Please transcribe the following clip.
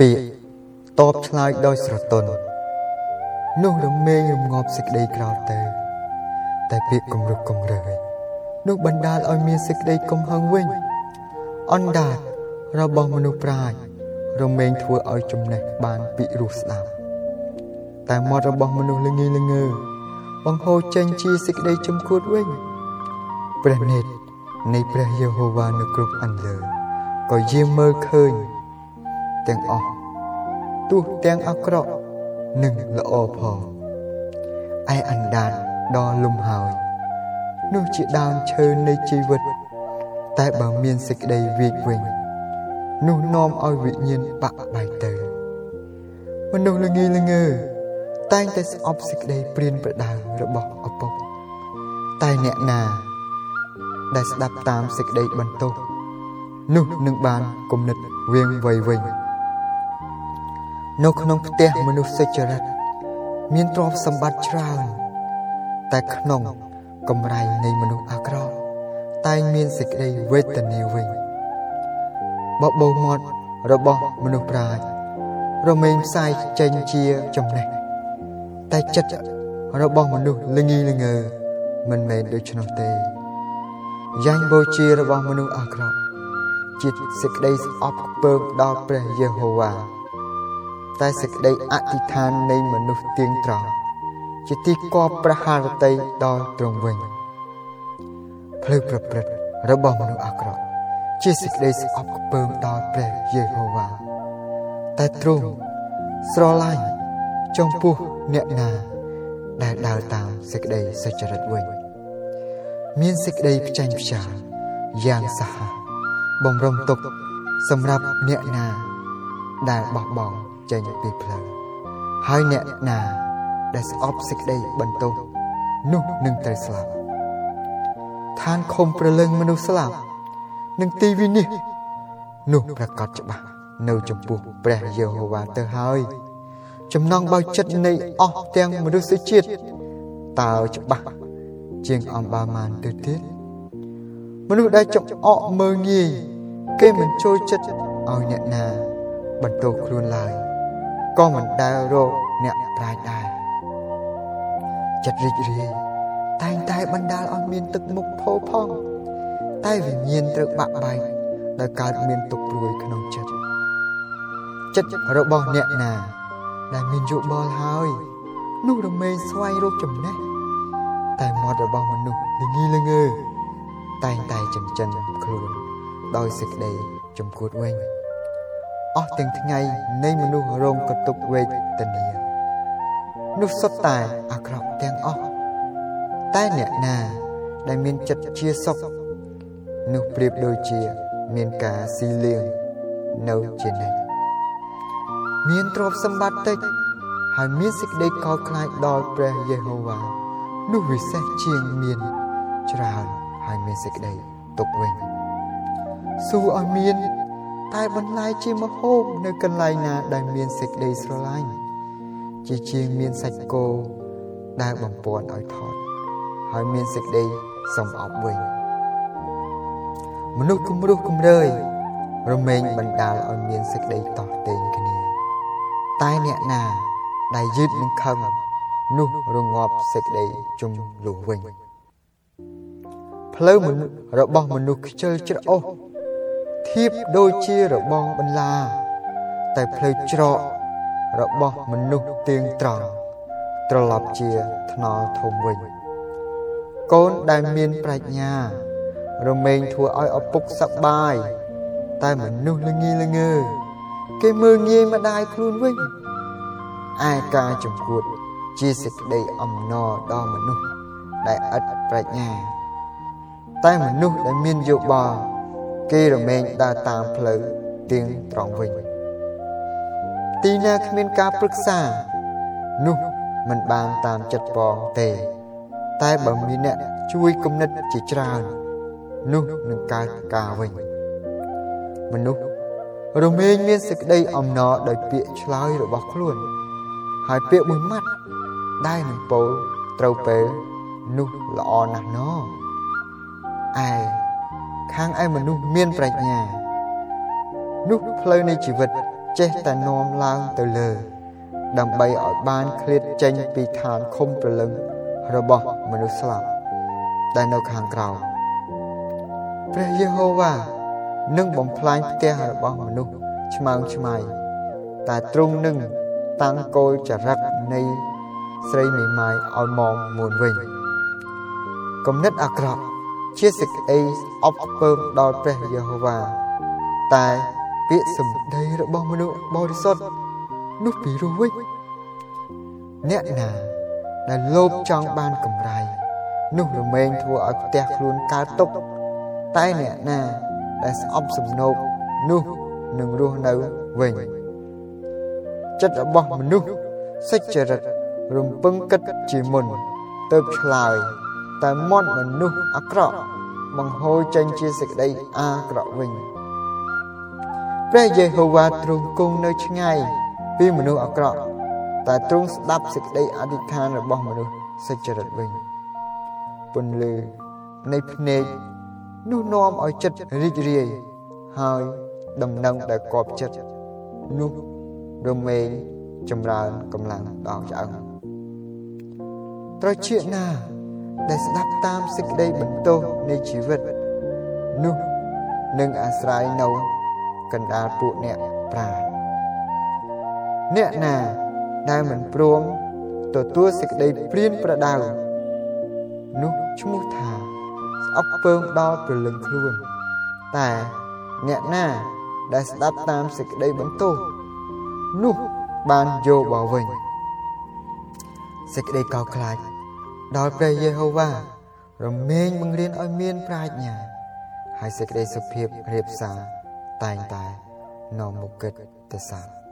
ពាក្យតបឆ្លើយដោយស្រទន់នោះរមែងរងាប់សេចក្តីក្រោតទៅ តែពាក្យគំរឹកគំរើយនោះបណ្ដាលឲ្យមានសេចក្តីកំហឹងវិញអណ្ដាតរបស់មនុស្សប្រាជ្ញរមែងធ្វើឲ្យចំណេះបានពីរសស្ដាប់តែមាត់របស់មនុស្សល្ងីល្ងើបង្ហូរចេញជាសេចក្តីជំគួតវិញព្រះនេតនៃព្រះយេហូវ៉ានៅគ្រប់អន្លើក៏យាមមើលឃើញ ទាំងអស់ទោះទាំងអាក្រក់និងល្អផងឯអណ្ដាតដល់លំហើយនោះជាដើមឈើនៃជីវិត តែបើមានសេចក្តីវាចវិញនោះនាំឲ្យវិញ្ញាណបាក់បែកទៅមនុស្សល្ងីល្ងើតែងតែស្អប់សេចក្តីព្រានប្រដៅរបស់ឪពុកតែអ្នកណា ដែលស្ដាប់តាមសេចក្តីបន្ទោសនោះនឹងបានគំនិតវៀងវៃវិញ នៅក្នុងផ្ទះមនុស្សសេចក្តីមានទ្រព្យសម្បត្តិច្រើនតែក្នុងកម្រៃនៃមនុស្សអាក្រក់តែងមានសេចក្តីវេទនាវិញបបោមាត់របស់មនុស្សប្រាជ្ញរមែងផ្សាយចេញជាចំណេះតែចិត្តរបស់មនុស្សល្ងីល្ងើមិនមែនដូច្នោះទេយ៉ាញ់បូជារបស់មនុស្សអាក្រក់ជាសេចក្តីស្អប់ខ្ពើមដល់ព្រះយេហូវ៉ា តែសេចក្តីអធិដ្ឋាននៃមនុស្សទៀងត្រង់ជាទីគប់ប្រហារតីដល់ទ្រង់វិញភ្លឺប្រព្រឹត្តរបស់មនុស្សអាក្រក់ជាសេចក្តីស្អប់ខ្ពើមដល់ព្រះយេហូវ៉ាតែទ្រង់ស្រឡាញ់ចំពោះអ្នកណា ដែលដើរតាមសេចក្តីសុចរិតវិញមានសេចក្តីផ្ចាញ់ផ្ចាយ៉ាងសាហាវបំរុងទុកសម្រាប់អ្នកណាដែលបោះបង់ ចេញពីផ្លូវហើយអ្នកណាដែលស្អប់សេចក្តីបន្ទោសនោះនឹងត្រូវស្លាប់ឋានខំប្រលឹងមនុស្សស្លាប់នឹងទីវិនិច្ឆ័យនោះប្រកាសច្បាស់នៅចំពោះព្រះយេហូវ៉ាទៅហើយ ចំណងបើចិត្តនៃអស់ទាំងមនុស្សជាតិតើច្បាស់ជាងអំបាមានទៅទៀតមនុស្សដែលចំអកមើងងាយគេមិនចូលចិត្តឲ្យអ្នកណា បន្ទោសខ្លួនឡើយ ក៏មិនដែលរកអ្នកប្រាជ្ញដែរចិត្តរីករាយតែងតែបណ្ដាលឲ្យមានទឹកមុខផោផង់តែវិញ្ញាណត្រូវបាក់បែកដោយកើតមានទុកព្រួយក្នុងចិត្តចិត្តរបស់អ្នកណា ដែលមានយោបល់ហើយនោះរមែងស្វែងរកចំណេះតែមាត់របស់មនុស្សល្ងីល្ងើតែងតែចិញ្ចឹមខ្លួនដោយសេចក្តីចំគួតវិញ អស់ទាំងថ្ងៃនៃមនុស្សរងកតុកវេទនានោះសុទ្ធតែអាក្រក់ទាំងអស់តែអ្នកណាដែលមានចិត្តជាសុខនោះប្រៀបដូចជាមានការស៊ីលៀងនៅជានិច្ចមានទ្រព្យសម្បត្តិតិចហើយមានសេចក្តីកោតខ្លាចដល់ព្រះយេហូវ៉ានោះវិសេសជាងមានច្រើនហើយមានសេចក្តីទុកវិញសួរឲ្យមាន តែបន្លែជាមហូបនៅកន្លែងណាដែលមានសេចក្តីស្រឡាញ់ជាជាងមានសាច់គោដែលបំពន់ឲ្យថតហើយមានសេចក្តីសំអប់វិញមនុស្សគំរោះគំរើយរមែងបណ្ដាលឲ្យមានសេចក្តីតោះតេងគ្នា តែអ្នកណា ដែលយឺតនឹងខឹងនោះរងាប់សេចក្តីជំលុះវិញផ្លូវរបស់មនុស្សខ្ជិលច្រអូស ធៀបដូចជារបងបន្លា តែផ្លូវច្រករបស់មនុស្សទៀងត្រង់ត្រឡប់ជាថ្នល់ធំវិញកូនដែលមានប្រាជ្ញា រមែងធ្វើឲ្យឪពុកសប្បាយ តែមនុស្សល្ងីល្ងើគេមើងងាយម្ដាយខ្លួនវិញឯការចំគួតជាសេចក្តីអំណរដល់មនុស្សដែលឥតប្រាជ្ញា តែមនុស្សដែលមានយោបល់ គេរមែងដើរតាមផ្លូវទៀងត្រង់វិញទីណាគ្មានការប្រឹក្សានោះមិនបានតាមចិត្តបងទេ តែបើមានអ្នកជួយគំនិតជាច្រើននោះនឹងកើតការវិញមនុស្សរមែងមានសេចក្តីអំណរដោយពាក្យឆ្លើយរបស់ខ្លួន ហើយពាក្យមួយម៉ាត់ដែលនឹងពោលត្រូវពេលនោះល្អណាស់ណោឯ ខាងឯមនុស្សមានប្រាជ្ញានោះផ្លូវនៃជីវិតចេះតែនាំឡើងទៅលើ ដើម្បីឲ្យបានឃ្លាតចេញពីឋានឃុំព្រលឹងរបស់មនុស្សស្លាប់ដែលនៅខាងក្រៅព្រះយេហូវ៉ានឹងបំផ្លាញផ្ទះរបស់មនុស្សឆ្មើងឆ្មៃតែទ្រង់នឹងតាំងគោលចរិតនៃស្រីមេម៉ាយឲ្យមកមួនវិញគំនិតអាក្រក់ ជាសេចក្តីអប់ពើមដល់ព្រះយេហូវ៉ាតែពាក្យសម្ដីរបស់មនុស្សបរិសុទ្ធនោះពីរោះវិញអ្នកណាដែលលោភចង់បានកម្រៃនោះរមែងធ្វើឲ្យផ្ទះខ្លួនកើតទុកតែអ្នកណាដែលស្អប់សំណោកនោះនឹងរស់នៅវិញចិត្តរបស់មនុស្សសេចចរិតរំពឹងគិតជាមុនទៅឆ្លើយ តែមាត់មនុស្សអាក្រក់បង្ហូរចេញជាសេចក្តីអាក្រក់វិញព្រះយេហូវ៉ាទ្រង់គង់នៅឆ្ងាយពីមនុស្សអាក្រក់តែទ្រង់ស្ដាប់សេចក្តីអធិដ្ឋានរបស់មនុស្សសេចចរិតវិញពន្លឺនៃភ្នែកនោះនាំឲ្យចិត្តរីករាយហើយដំណឹងដែលកប់ចិត្តនោះរមែងចម្រើនកម្លាំងដល់ឆ្អឹងត្រចៀកណា ដែលស្ដាប់តាមសេចក្តីបន្ទោសនៃជីវិតនោះនឹងអាស្រ័យនៅកណ្ដាលពួកអ្នកប្រាជ្ញអ្នកណាដែលមិនព្រមទទួលសេចក្តីព្រានប្រដៅនោះឈ្មោះថាស្អប់ពើងដល់ព្រលឹងខ្លួន តែអ្នកណាដែលស្ដាប់តាមសេចក្តីបន្ទោសនោះបានយកមកវិញសេចក្តីកោតខ្លាច ដល់ព្រះយេហូវ៉ារមែងបង្រៀនឲ្យមានប្រាជ្ញា ហើយសេចក្តីសុភាពរៀបសារតែងតែនាំមកកិត្តទៅសា